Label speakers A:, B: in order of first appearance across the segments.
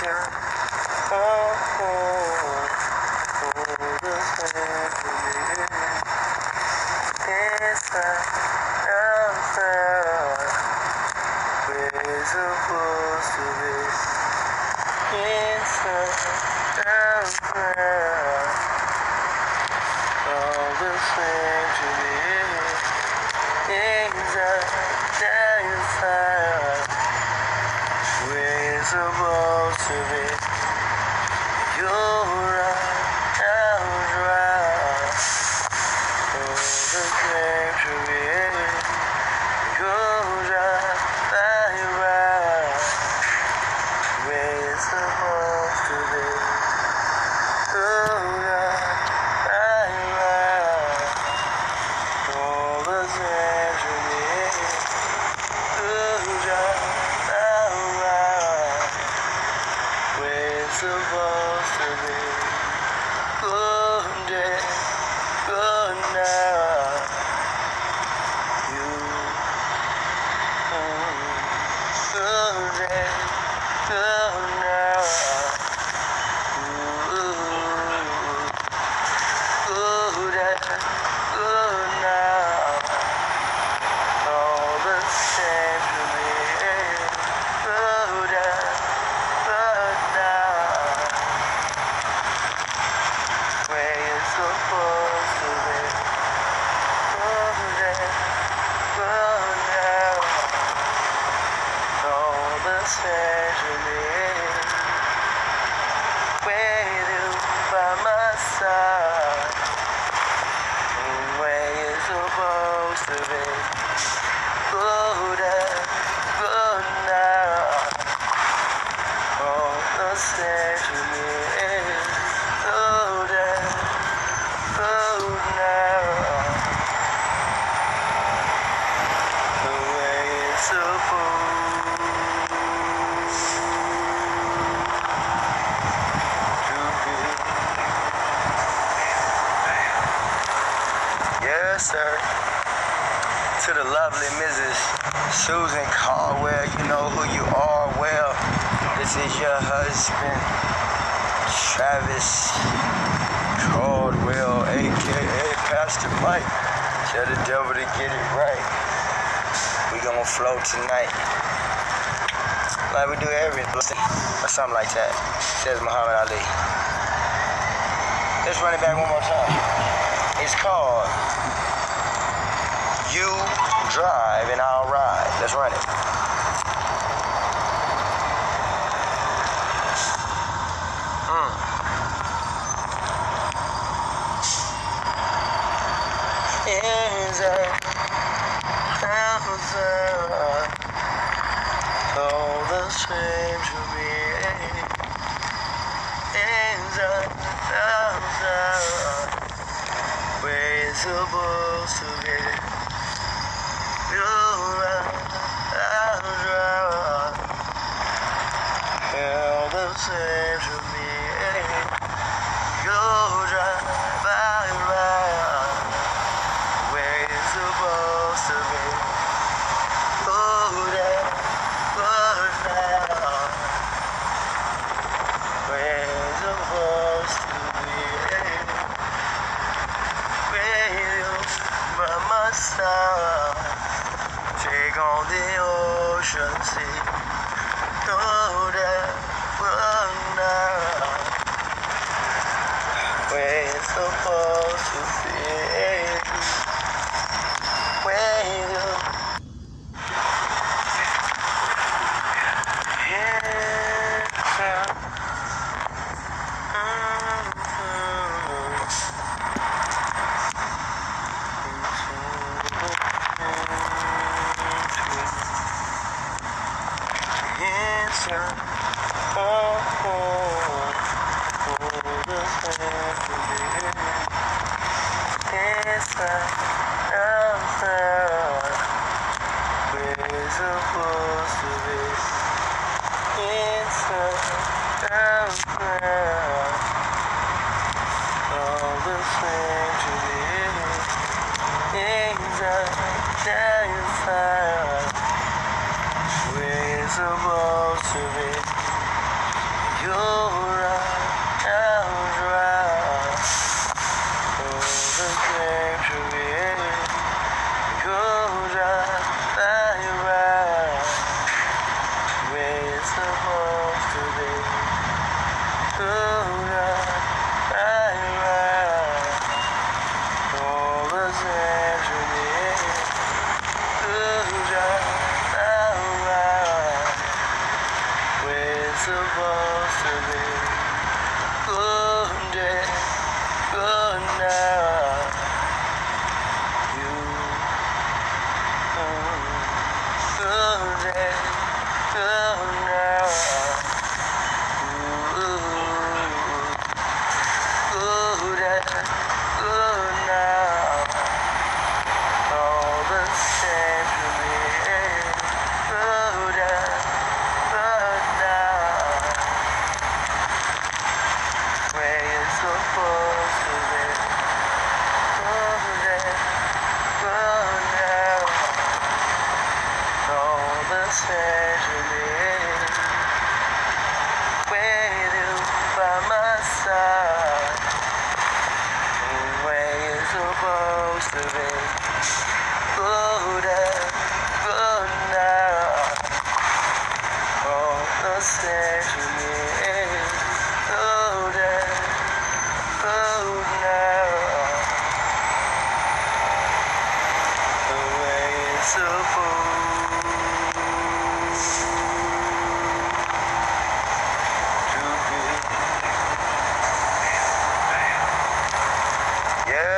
A: answer. Oh, oh, oh, the family. Answer, it's supposed to be. Answer, answer. All the same to me. Good your husband, Travis Caldwell, aka Pastor Mike. Tell the devil to get it right. We gonna flow tonight. Like we do every or something like that. Says Muhammad Ali. Let's run it back one more time. It's called You Drive and I'll Ride. Let's run it. Mm. Up, hands up. All the same to me. Up. Where it's supposed to be. You're I'm. supposed to be. It's. All the same to me. Things are terrified. We're supposed to be. You're right, I'm right. All the same.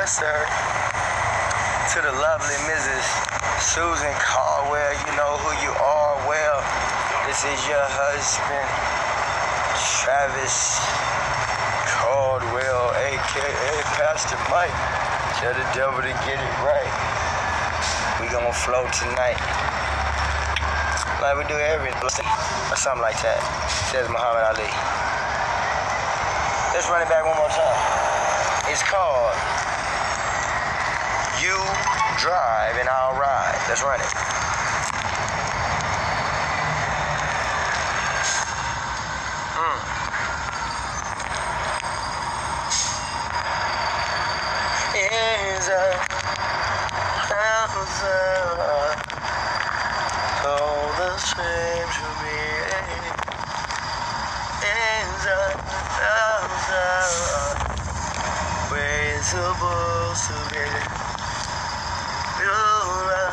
A: Sir, to the lovely Mrs. Susan Caldwell. You know who you are well. This is your husband, Travis Caldwell, aka Pastor Mike. Tell the devil to get it right. We gonna flow tonight. Like we do every or something like that. Says Muhammad Ali. Let's run it back one more time. It's called you drive and I'll ride. Let's run it. Is a thousand all the same to me. Is a thousand supposed to be around.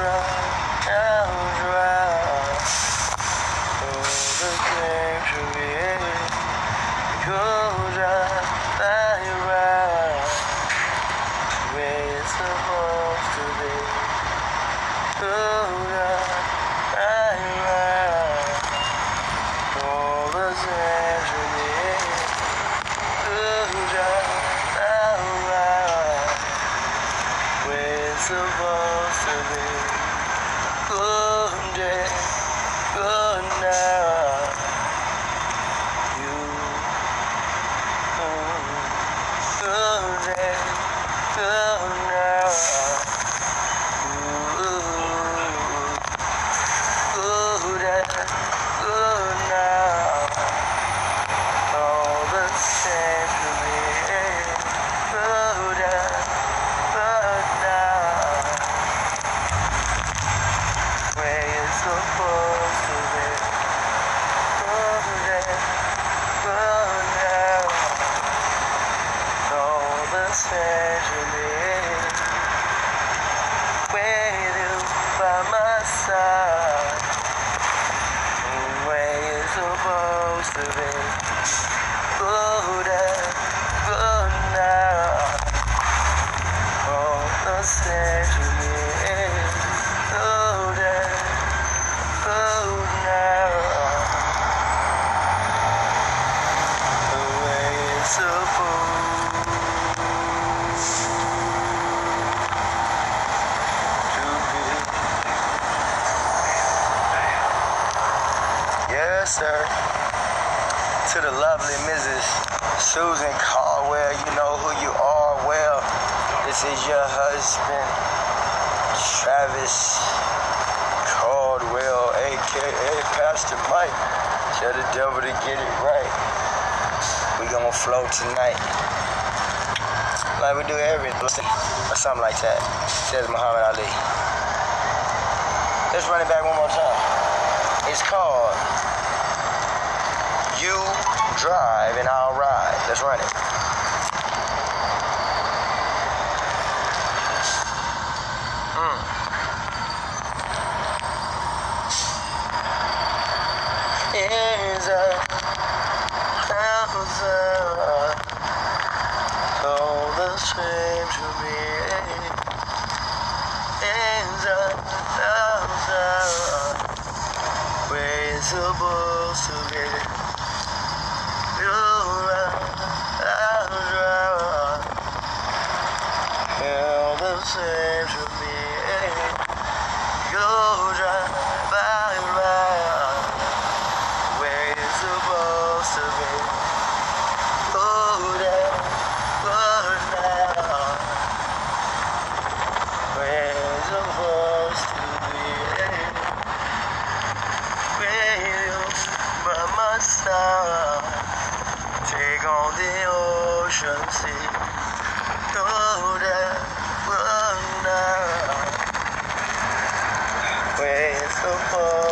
A: Thank you. Lovely Mrs. Susan Caldwell. You know who you are. Well, this is your husband, Travis Caldwell, aka Pastor Mike. Tell the devil to get it right. We gonna flow tonight. Like we do every or something like that. Says Muhammad Ali. Let's run it back one more time. It's called You Drive and I'll Ride. Let's run it. A to You drive by my where it's supposed to be. Was now. Where it's supposed to be. You by my side. Take on the ocean sea. Oh, that uh, was